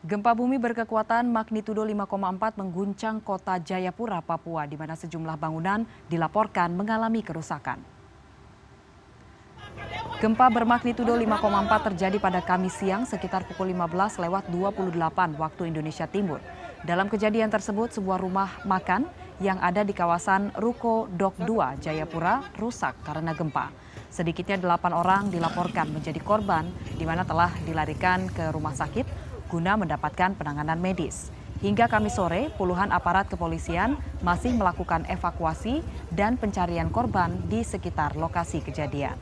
Gempa bumi berkekuatan magnitudo 5,4 mengguncang kota Jayapura, Papua, di mana sejumlah bangunan dilaporkan mengalami kerusakan. Gempa bermagnitudo 5,4 terjadi pada Kamis siang sekitar pukul 15 lewat 28 waktu Indonesia Timur. Dalam kejadian tersebut, sebuah rumah makan yang ada di kawasan Ruko Dok 2, Jayapura, rusak karena gempa. Sedikitnya delapan orang dilaporkan menjadi korban, di mana telah dilarikan ke rumah sakit guna mendapatkan penanganan medis. Hingga Kamis sore, puluhan aparat kepolisian masih melakukan evakuasi dan pencarian korban di sekitar lokasi kejadian.